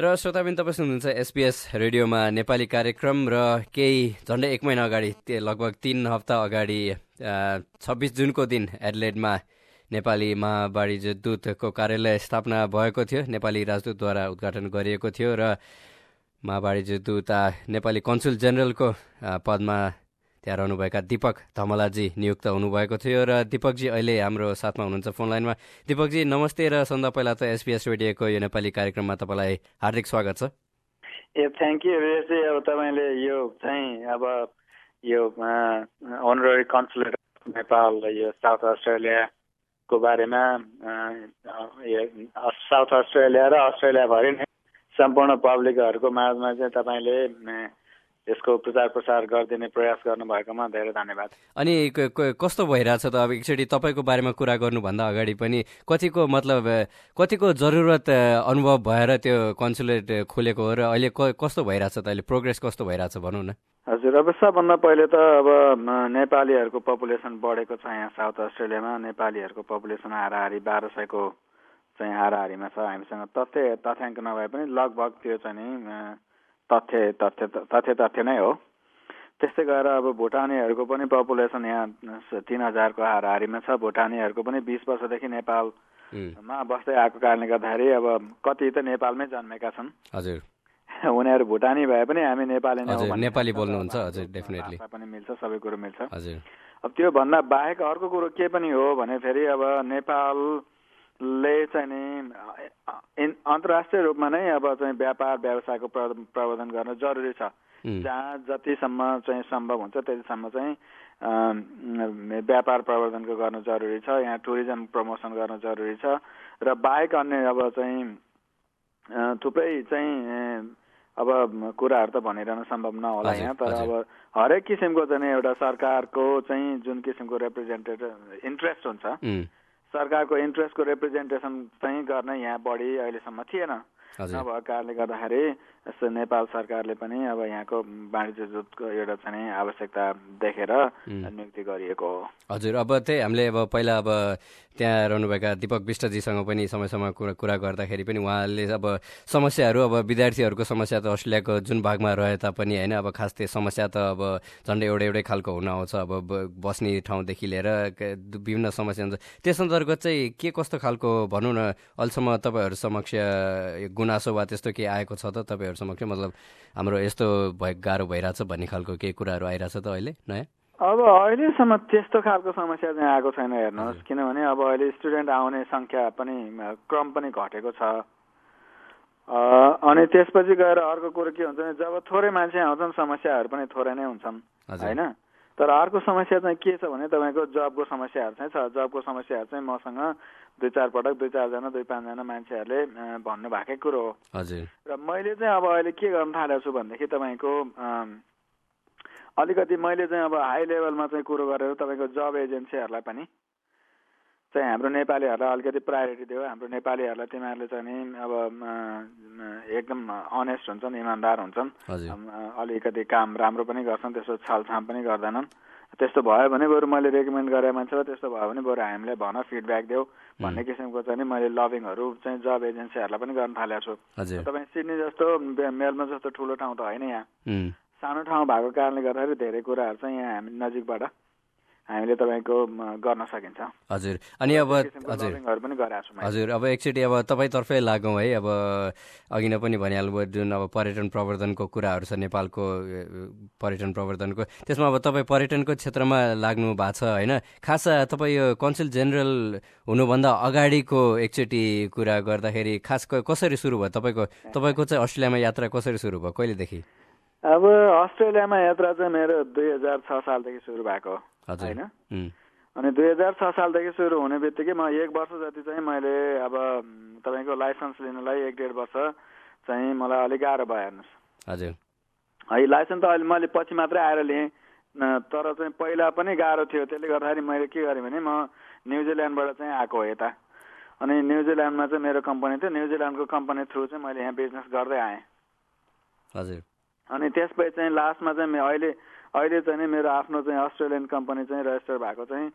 र श्रोताबिन तपाईँ सुन्नुहुन्छ एसपिएस रेडियोमा नेपाली कार्यक्रम र केही झन्डै एक महिना अगाडि लगभग तिन हप्ता अगाडि छब्बिस जुनको दिन एडलेडमा नेपाली महावाणिज्य दूतको कार्यालय स्थापना भएको थियो। नेपाली राजदूतद्वारा उद्घाटन गरिएको थियो र महावाणिज्य दूत नेपाली कन्सुल जेनरलको पदमा त्यहाँ रहनुभएका दिपक धमलाजी नियुक्त हुनुभएको थियो र दिपकजी अहिले हाम्रो साथमा हुनुहुन्छ फोन लाइनमा। दिपकजी नमस्ते र सन्दा पहिला त एसपिएस रेडियोको यो नेपाली कार्यक्रममा तपाईँलाई हार्दिक स्वागत छ। ए थ्याङ्क यू अब तपाईँले यो चाहिँ अब यो अनररी कन्सुलेट नेपाल यो साउथ अस्ट्रेलियाको बारेमा साउथ अस्ट्रेलिया र अस्ट्रेलियाभरि नै सम्पूर्ण पब्लिकहरूको माझमा चाहिँ तपाईँले यसको प्रचार प्रसार गरिदिने प्रयास गर्नुभएकोमा धेरै धन्यवाद। अनि कस्तो भइरहेछ त अब एकचोटि तपाईँको बारेमा कुरा गर्नुभन्दा अगाडि पनि कतिको मतलब कतिको जरुरत अनुभव भएर त्यो कन्सुलेट खोलेको हो र अहिले कस्तो भइरहेछ त अहिले प्रोग्रेस कस्तो भइरहेछ भनौँ न। हजुर अब सबभन्दा पहिले त अब नेपालीहरूको पपुलेसन बढेको छ यहाँ साउथ अस्ट्रेलियामा। नेपालीहरूको पपुलेसन हाराहारी बाह्र सयको चाहिँ हाराहारीमा छ हामीसँग। तथ्य तथ्याङ्क नभए पनि लगभग त्यो चाहिँ नि तथ्य तथ्य तथ्य तथ्य नै हो। त्यस्तै गरेर अब भुटानीहरूको पनि पपुलेसन यहाँ तिन हजारको हाराहारीमा छ। भुटानीहरूको पनि बिस वर्षदेखि नेपालमा बस्दै आएको कारणले गर्दाखेरि अब कति त नेपालमै जन्मेका छन्। हजुर। उनीहरू भुटानी भए पनि हामी नेपाली नै नेपाली बोल्नुहुन्छ। हजुर डेफिनेटली पनि मिल्छ सबै कुरो मिल्छ। हजुर। अब त्यो भन्दा बाहेक अर्को कुरो के पनि हो भने फेरि अब नेपालले चाहिँ नि अन्तर्राष्ट्रिय रूपमा नै अब चाहिँ व्यापार व्यवसायको प्रवर्धन गर्न जरुरी छ। जहाँ जतिसम्म चाहिँ सम्भव हुन्छ त्यतिसम्म चाहिँ व्यापार प्रवर्धनको गर्न जरुरी छ यहाँ टुरिज्म प्रमोसन गर्न जरुरी छ र बाहेक अन्य अब चाहिँ थुप्रै चाहिँ अब कुराहरू त भनिरहनु सम्भव नहोला यहाँ तर अब हरेक किसिमको चाहिँ एउटा सरकारको चाहिँ जुन किसिमको रिप्रेजेन्टेटिभ इन्ट्रेस्ट हुन्छ सरकारको इन्ट्रेस्टको रिप्रेजेन्टेसन चाहिँ गर्न यहाँ बढी अहिलेसम्म थिएन। नभएको कारणले गर्दाखेरि यस्तो नेपाल सरकारले पनि अब यहाँको वाणिज्य दूतको एउटा चाहिँ आवश्यकता देखेर नियुक्ति गरिएको हो। हजुर अब त्यही हामीले अब पहिला अब त्यहाँ रहनुभएका दिपक विष्टजीसँग पनि समय समय कुरा कुरा गर्दाखेरि पनि उहाँले अब समस्याहरू अब विद्यार्थीहरूको समस्या त अस्ट्रेलियाको जुन भागमा रहे तापनि होइन अब खास त्यो समस्या त अब झन्डै एउटै एउटै खालको हुन आउँछ अब बस्ने ठाउँदेखि लिएर विभिन्न समस्या हुन्छ। त्यस अन्तर्गत चाहिँ के कस्तो खालको भनौँ न अहिलेसम्म तपाईँहरू समक्ष गुनासो वा त्यस्तो के आएको छ त तपाईँहरू समक्ष मतलब हाम्रो यस्तो भए गाह्रो भइरहेछ भन्ने खालको केही कुराहरू आइरहेछ त अहिले नयाँ? अब अहिलेसम्म त्यस्तो खालको समस्या चाहिँ आएको छैन हेर्नुहोस्। किनभने अब अहिले स्टुडेन्ट आउने सङ्ख्या पनि क्रम पनि घटेको छ। अनि त्यसपछि गएर अर्को कुरो के हुन्छ भने जब थोरै मान्छे आउँछन् समस्याहरू पनि थोरै नै हुन्छन् होइन? तर अर्को समस्या चाहिँ के छ भने तपाईँको जबको समस्याहरू चाहिँ छ। जबको समस्याहरू चाहिँ मसँग दुई चार पटक दुई चारजना दुई पाँचजना मान्छेहरूले भन्नु भएकै कुरो हो। र मैले चाहिँ अब अहिले के गर्न थालेको छु भनेदेखि तपाईँको अलिकति मैले चाहिँ अब हाई लेभलमा चाहिँ कुरो गरेर तपाईँको जब एजेन्सीहरूलाई पनि चाहिँ हाम्रो नेपालीहरूलाई अलिकति प्रायोरिटी दियो। हाम्रो नेपालीहरूलाई तिमीहरूले चाहिँ नि अब एकदम अनेस्ट हुन्छन् इमान्दार हुन्छन्। अलिकति काम राम्रो पनि गर्छन् त्यस्तो छलछाम पनि गर्दैनन्। त्यस्तो भयो भने बरु मैले रेकमेन्ड गरेँ मान्छेलाई त्यस्तो भयो भने बरु हामीलाई भन फिडब्याक देऊ। भन्ने किसिमको चाहिँ मैले लभिङहरू चाहिँ जब एजेन्सीहरूलाई पनि गर्न थालेको छु। तपाईँ सिडनी जस्तो मेलमा जस्तो ठुलो ठाउँ त होइन यहाँ। सानो ठाउँ भएको कारणले गर्दाखेरि धेरै कुराहरू चाहिँ यहाँ हामी नजिकबाट हामीले तपाईँको गर्न सकिन्छ। हजुर। अनि अब हजुर। पनि गराएको हजुर अब एकचोटि अब तपाईँतर्फै लागौँ है। अब अघि नै पनि भनिहाल्नुभयो जुन अब पर्यटन प्रवर्धनको कुराहरू छ नेपालको पर्यटन प्रवर्धनको। त्यसमा अब तपाईँ पर्यटनको क्षेत्रमा लाग्नु भएको छ होइन? खास तपाईँ यो कन्सुल जेनरल हुनुभन्दा अगाडिको एकचोटि कुरा गर्दाखेरि खास कसरी सुरु भयो? तपाईँको तपाईँको चाहिँ अस्ट्रेलियामा यात्रा कसरी सुरु भयो? कहिलेदेखि? अब अस्ट्रेलियामा यात्रा चाहिँ मेरो दुई हजार छ सालदेखि सुरु भएको होइन? अनि दुई हजार छ सालदेखि सुरु हुने बित्तिकै म एक वर्ष जति चाहिँ मैले अब तपाईँको लाइसेन्स लिनलाई एक डेढ वर्ष चाहिँ मलाई अलिक गाह्रो भयो हेर्नुहोस्। हजुर। है लाइसेन्स त अहिले मैले पछि मात्रै आएर लिएँ तर चाहिँ पहिला पनि गाह्रो थियो। त्यसले गर्दाखेरि मैले के गरेँ भने म न्युजिल्यान्डबाट चाहिँ आएको हो यता। अनि न्युजिल्यान्डमा चाहिँ मेरो कम्पनी थियो। न्युजिल्यान्डको कम्पनी थ्रु चाहिँ मैले यहाँ बिजनेस गर्दै आएँ। हजुर। अनि त्यसपछि चाहिँ लास्टमा चाहिँ अहिले अहिले चाहिँ मेरो आफ्नो चाहिँ अस्ट्रेलियन कम्पनी चाहिँ रेजिस्टर भएको चाहिँ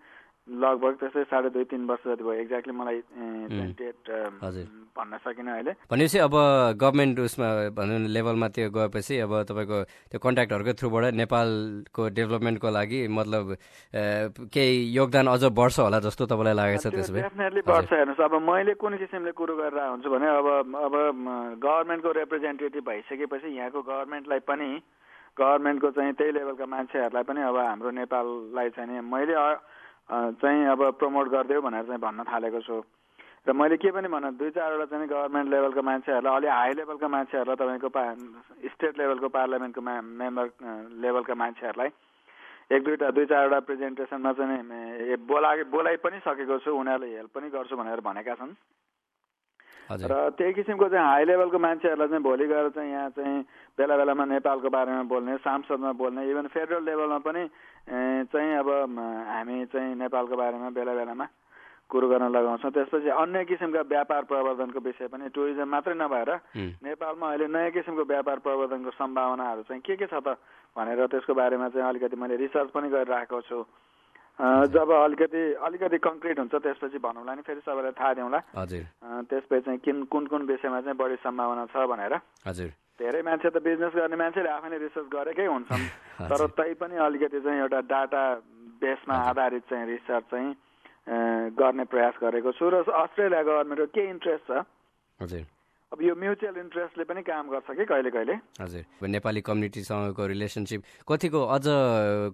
लगभग त्यस्तै साढे दुई तिन वर्ष जति भयो। एक्ज्याक्टली मलाई डेट भन्न सकिनँ अहिले। भनेपछि अब गभर्मेन्ट उसमा भनौँ लेभलमा त्यो गएपछि अब तपाईँको त्यो कन्ट्याक्टहरूकै थ्रुबाट नेपालको डेभलपमेन्टको लागि मतलब केही योगदान अझ बढ्छ होला जस्तो तपाईँलाई लागेको छ त्यसो भए? डेफिनेटली बढ्छ हेर्नुहोस्। अब मैले कुन किसिमले कुरो गरेर हुन्छु भने अब अब गभर्मेन्टको रिप्रेजेन्टेटिभ भइसकेपछि यहाँको गभर्मेन्टलाई पनि गभर्मेन्टको चाहिँ त्यही लेभलका मान्छेहरूलाई पनि अब हाम्रो नेपाललाई चाहिँ मैले चाहिँ अब प्रमोट गरिदेऊ भनेर चाहिँ भन्न थालेको छु। र मैले के पनि भन दुई चारवटा चाहिँ गभर्मेन्ट लेभलका मान्छेहरूलाई अलि हाई लेभलका मान्छेहरूलाई तपाईँको पा स्टेट लेभलको पार्लियामेन्टको मेम्बर लेभलका मान्छेहरूलाई एक दुईवटा दुई चारवटा प्रेजेन्टेसनमा चाहिँ बोला बोलाइ पनि सकेको छु उनीहरूले हेल्प पनि गर्छु भनेर भनेका छन्। र त्यही किसिमको चाहिँ हाई लेभलको मान्छेहरूलाई चाहिँ भोलि गएर चाहिँ यहाँ चाहिँ बेला बेलामा नेपालको बारेमा बोल्ने सांसदमा बोल्ने इभन फेडरल लेभलमा पनि चाहिँ अब हामी चाहिँ नेपालको बारेमा बेला बेलामा कुरो गर्न लगाउँछौँ। त्यसपछि अन्य किसिमका व्यापार प्रवर्धनको विषय पनि टुरिज्म मात्रै नभएर नेपालमा अहिले नयाँ किसिमको व्यापार प्रवर्धनको सम्भावनाहरू चाहिँ के के छ त भनेर त्यसको बारेमा चाहिँ अलिकति मैले रिसर्च पनि गरिरहेको छु। जब अलिकति अलिकति कङ्क्रिट हुन्छ त्यसपछि भनौँला नि फेरि सबैलाई थाहा दिउँला। त्यसपछि चाहिँ किन कुन कुन विषयमा चाहिँ बढी सम्भावना छ भनेर। हजुर। धेरै मान्छे त बिजनेस गर्ने मान्छेले आफैले रिसर्च गरेकै हुन्छन्। तर तै पनि अलिकति चाहिँ एउटा डाटा बेसमा आधारित चाहिँ रिसर्च चाहिँ गर्ने प्रयास गरेको छु। र अस्ट्रेलिया गभर्मेन्टको के इन्ट्रेस्ट छ? हजुर। अब यो म्युचुअल इन्ट्रेस्टले पनि काम गर्छ कि कहिले कहिले? हजुर। नेपाली कम्युनिटीसँगको रिलेसनसिप कतिको अझ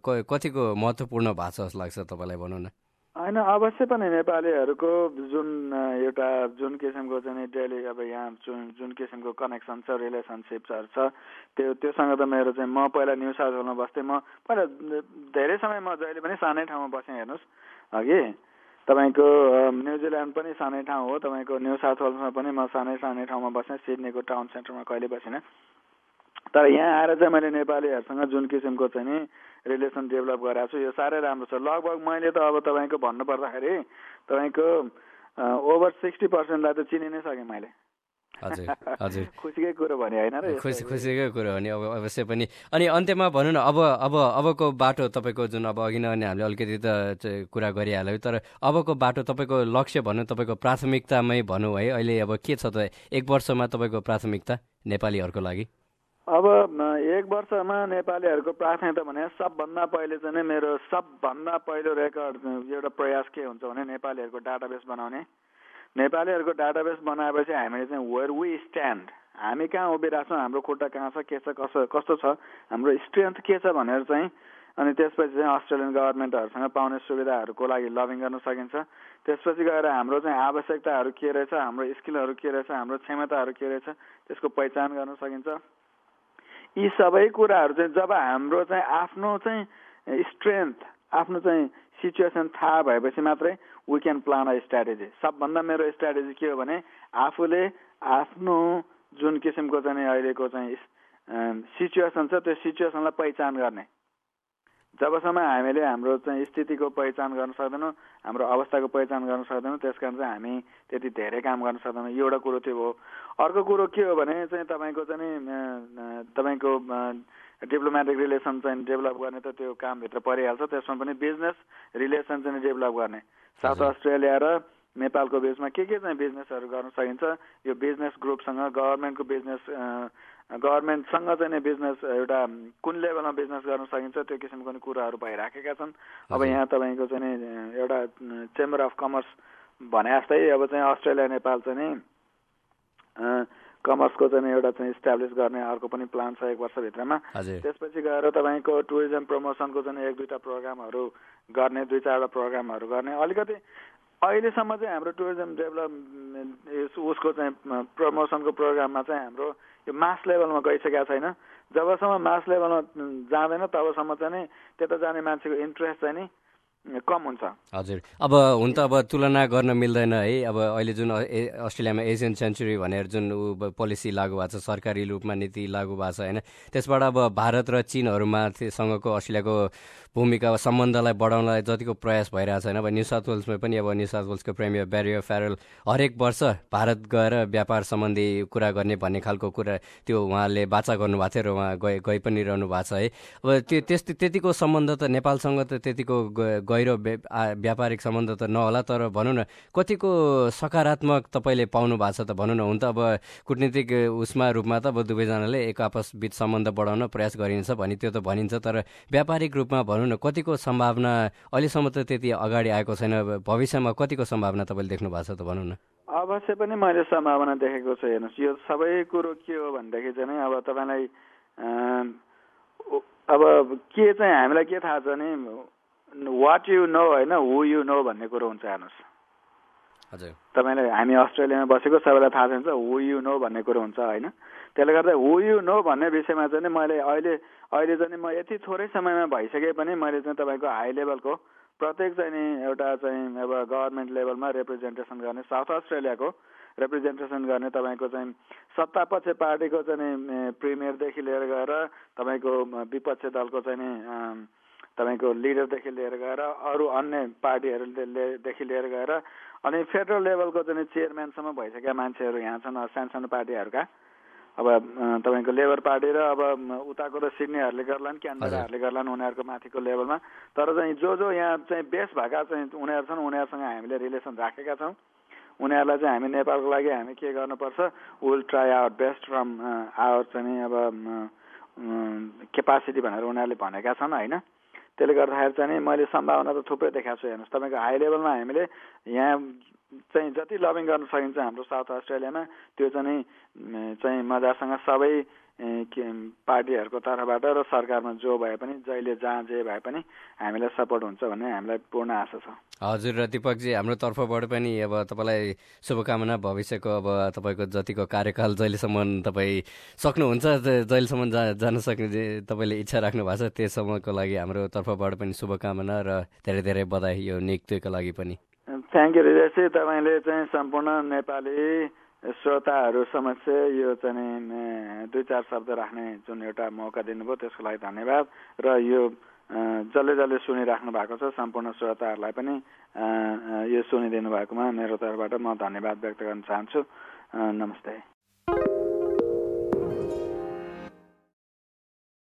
कतिको महत्त्वपूर्ण भएको छ जस्तो लाग्छ तपाईँलाई भनौँ न? होइन अवश्य पनि नेपालीहरूको जुन एउटा जुन किसिमको चाहिँ डेली अब यहाँ जुन जुन किसिमको कनेक्सन छ रिलेसनसिप्सहरू छ त्यो त्योसँग त मेरो चाहिँ म पहिला न्यु साउथ वेलमा बस्थेँ। म पहिला धेरै समय म जहिले पनि सानै ठाउँमा बसेँ हेर्नुहोस्। अघि। तपाईँको न्युजिल्यान्ड पनि सानै ठाउँ हो। तपाईँको न्यू साउथ वेल्समा पनि म सानै सानै ठाउँमा बसेँ सिडनीको टाउन सेन्टरमा कहिले बसिनँ। तर यहाँ आएर चाहिँ मैले नेपालीहरूसँग जुन किसिमको चाहिँ नि रिलेसन डेभलप गरेको छु यो साह्रै राम्रो छ। लगभग मैले त अब तपाईँको भन्नुपर्दाखेरि तपाईँको ओभर सिक्सटी पर्सेन्टलाई त चिनि नै सकेँ मैले। हजुर हजुर। खुसीकै कुरो भने होइन र खुसी खुसीकै कुरो हो नि अब अवश्य पनि। अनि अन्त्यमा भनौँ न अब अब अबको बाटो तपाईँको जुन अब अघि नै हामीले अलिकति त कुरा गरिहाल्यो तर अबको बाटो तपाईँको लक्ष्य भनौँ तपाईँको प्राथमिकतामै भनौँ है अहिले अब के छ त एक वर्षमा तपाईँको प्राथमिकता नेपालीहरूको लागि? अब एक वर्षमा नेपालीहरूको प्राथमिकता भने सबभन्दा पहिले चाहिँ मेरो सबभन्दा पहिलो रेकर्ड एउटा प्रयास के हुन्छ भने नेपालीहरूको डाटाबेस बनाउने। नेपालीहरूको डाटाबेस बनाएपछि हामीले चाहिँ वेयर वी स्ट्यान्ड हामी कहाँ उभिरहेको छौँ हाम्रो खुट्टा कहाँ छ? के छ? कसो कस्तो छ? हाम्रो स्ट्रेन्थ के छ भनेर चाहिँ अनि त्यसपछि चाहिँ अस्ट्रेलियन गभर्मेन्टहरूसँग पाउने सुविधाहरूको लागि लबिङ गर्न सकिन्छ। त्यसपछि गएर हाम्रो चाहिँ आवश्यकताहरू के रहेछ? हाम्रो स्किलहरू के रहेछ? हाम्रो क्षमताहरू के रहेछ? त्यसको पहिचान गर्न सकिन्छ। यी सबै कुराहरू चाहिँ जब हाम्रो चाहिँ आफ्नो चाहिँ स्ट्रेन्थ आफ्नो चाहिँ सिचुएसन थाहा भएपछि मात्रै we can plan a strategy सबभन्दा मेरो स्ट्राटेजी के हो भने आफूले आफ्नो जुन किसिमको चाहिँ अहिलेको चाहिँ सिचुएसन छ त्यो सिचुएसनलाई पहिचान गर्ने। जबसम्म हामीले हाम्रो चाहिँ स्थितिको पहिचान गर्न सक्दैनौँ हाम्रो अवस्थाको पहिचान गर्न सक्दैनौँ त्यस कारण चाहिँ हामी त्यति धेरै काम गर्न सक्दैनौँ। एउटा कुरो त्यो हो। अर्को कुरो के हो भने चाहिँ तपाईँको चाहिँ तपाईँको डिप्लोमेटिक रिलेसन चाहिँ डेभलप गर्ने त त्यो कामभित्र परिहाल्छ त्यसमा पनि बिजनेस रिलेसन चाहिँ डेभलप गर्ने। साउथ अस्ट्रेलिया र नेपालको बिचमा के के चाहिँ बिजनेसहरू गर्न सकिन्छ यो बिजनेस ग्रुपसँग गभर्मेन्टको बिजनेस गभर्मेन्टसँग चाहिँ बिजनेस एउटा कुन लेभलमा बिजनेस गर्न सकिन्छ त्यो किसिमको कुराहरू भइराखेका छन्। अब यहाँ तपाईँको चाहिँ एउटा चेम्बर अफ कमर्स भने जस्तै अब चाहिँ अस्ट्रेलिया नेपाल चाहिँ कमर्सको चाहिँ एउटा चाहिँ इस्टाब्लिस गर्ने अर्को पनि प्लान छ एक वर्षभित्रमा। त्यसपछि गएर तपाईँको टुरिज्म प्रमोसनको चाहिँ एक दुईवटा प्रोग्रामहरू गर्ने दुई चारवटा प्रोग्रामहरू गर्ने। अलिकति अहिलेसम्म चाहिँ हाम्रो टुरिज्म डेभलप उसको चाहिँ प्रमोसनको प्रोग्राममा चाहिँ हाम्रो यो मास लेभलमा गइसकेका छैन। जबसम्म मास लेभलमा जाँदैन तबसम्म चाहिँ नि त्यता जाने मान्छेको इन्ट्रेस्ट चाहिँ नि कम हुन्छ। हजुर। अब हुन त अब तुलना गर्न मिल्दैन है। अब अहिले जुन अस्ट्रेलियामा एसियन सेन्चुरी भनेर जुन पोलिसी लागू भएको छ सरकारी रूपमा नीति लागू भएको छ होइन? त्यसबाट अब भारत र चिनहरूमा सँगको अस्ट्रेलियाको भूमिका सम्बन्धलाई बढाउनलाई जतिको प्रयास भइरहेको छैन अब न्यू साउथ वेल्समा पनि अब न्यू साउथ वेल्सको प्रेमियर ब्यारियर फेरल हरेक वर्ष भारत गएर व्यापार सम्बन्धी कुरा गर्ने भन्ने खालको कुरा त्यो उहाँले बाचा गर्नुभएको थियो र उहाँ गए गइ पनि रहनु भएको छ है? अब त्यो त्यस्तो त्यतिको सम्बन्ध त नेपालसँग त त्यतिको गहिरो व्यापारिक सम्बन्ध त नहोला तर भनौँ न कतिको सकारात्मक तपाईँले पाउनु भएको छ त भनौँ न हुन त अब कुटनीतिक उसमा रूपमा त अब दुवैजनाले एक आपस बिच सम्बन्ध बढाउन प्रयास गरिन्छ भनी त्यो त भनिन्छ तर व्यापारिक रूपमा भनौँ न कतिको सम्भावना अहिलेसम्म त त्यति अगाडि आएको छैन भविष्यमा कतिको सम्भावना तपाईँले देख्नु भएको छ त भनौँ न? अवश्य पनि मैले सम्भावना देखेको छु हेर्नुहोस् यो सबै कुरो के हो भनेदेखि चाहिँ अब तपाईँलाई अब के चाहिँ हामीलाई के थाहा छ नि? वाट यु नो होइन हु यु नो भन्ने कुरो हुन्छ हेर्नुहोस्। तपाईँले हामी अस्ट्रेलियामा बसेको सबैलाई थाहा छ हु यु नो भन्ने कुरो हुन्छ होइन? त्यसले गर्दा हु यु नो भन्ने विषयमा चाहिँ मैले अहिले अहिले चाहिँ म यति थोरै समयमा भइसके पनि मैले चाहिँ तपाईँको हाई लेभलको प्रत्येक चाहिँ नि एउटा चाहिँ अब गभर्मेन्ट लेभलमा रिप्रेजेन्टेसन गर्ने साउथ अस्ट्रेलियाको रिप्रेजेन्टेसन गर्ने तपाईँको चाहिँ सत्तापक्ष पार्टीको चाहिँ प्रिमियरदेखि लिएर गएर तपाईँको विपक्ष दलको चाहिँ नि तपाईँको लिडरदेखि लिएर गएर अरू अन्य पार्टीहरूदेखि लिएर गएर अनि फेडरल लेभलको चाहिँ चेयरम्यानसम्म भइसकेका मान्छेहरू यहाँ छन् सानो सानो पार्टीहरूका अब तपाईँको लेबर पार्टी र अब उताको त सिडनीहरूले गर्लान् क्यानबेराहरूले गर्लान् उनीहरूको माथिको लेभलमा तर चाहिँ जो जो यहाँ चाहिँ बेस भएका चाहिँ उनीहरू छन् उनीहरूसँग हामीले रिलेसन राखेका छौँ उनीहरूलाई चाहिँ हामी नेपालको लागि हामी के गर्नुपर्छ will try our best from our चाहिँ अब केपासिटी भनेर उनीहरूले भनेका छन् होइन त्यसले गर्दाखेरि चाहिँ मैले सम्भावना त थुप्रै देखाएको छु हेर्नुहोस्। तपाईँको हाई लेभलमा हामीले यहाँ चाहिँ जति लबिङ गर्न सकिन्छ हाम्रो साउथ अस्ट्रेलियामा त्यो चाहिँ चाहिँ मजासँग सबै पार्टीहरूको तर्फबाट र सरकारमा जो भए पनि जहिले जहाँ जे भए पनि हामीलाई सपोर्ट हुन्छ भन्ने हामीलाई पूर्ण आशा छ। हजुर र दिपकजी हाम्रो तर्फबाट पनि अब तपाईँलाई शुभकामना भविष्यको अब तपाईँको जतिको कार्यकाल जहिलेसम्म तपाईँ सक्नुहुन्छ जहिलेसम्म जा जान सक्ने तपाईँले इच्छा राख्नु भएको छ त्यससम्मको लागि हाम्रो तर्फबाट पनि शुभकामना र धेरै धेरै बधाई यो नियुक्तिको लागि पनि। थ्याङ्क यू हृदय तपाईँले चाहिँ सम्पूर्ण नेपाली श्रोताहरू समक्ष यो चाहिँ दुई चार शब्द राख्ने जुन एउटा मौका दिनुभयो त्यसको लागि धन्यवाद। र यो जसले जसले सुनिराख्नु भएको छ सम्पूर्ण श्रोताहरूलाई पनि यो सुनिदिनु भएकोमा मेरो तर्फबाट म धन्यवाद व्यक्त गर्न चाहन्छु। नमस्ते।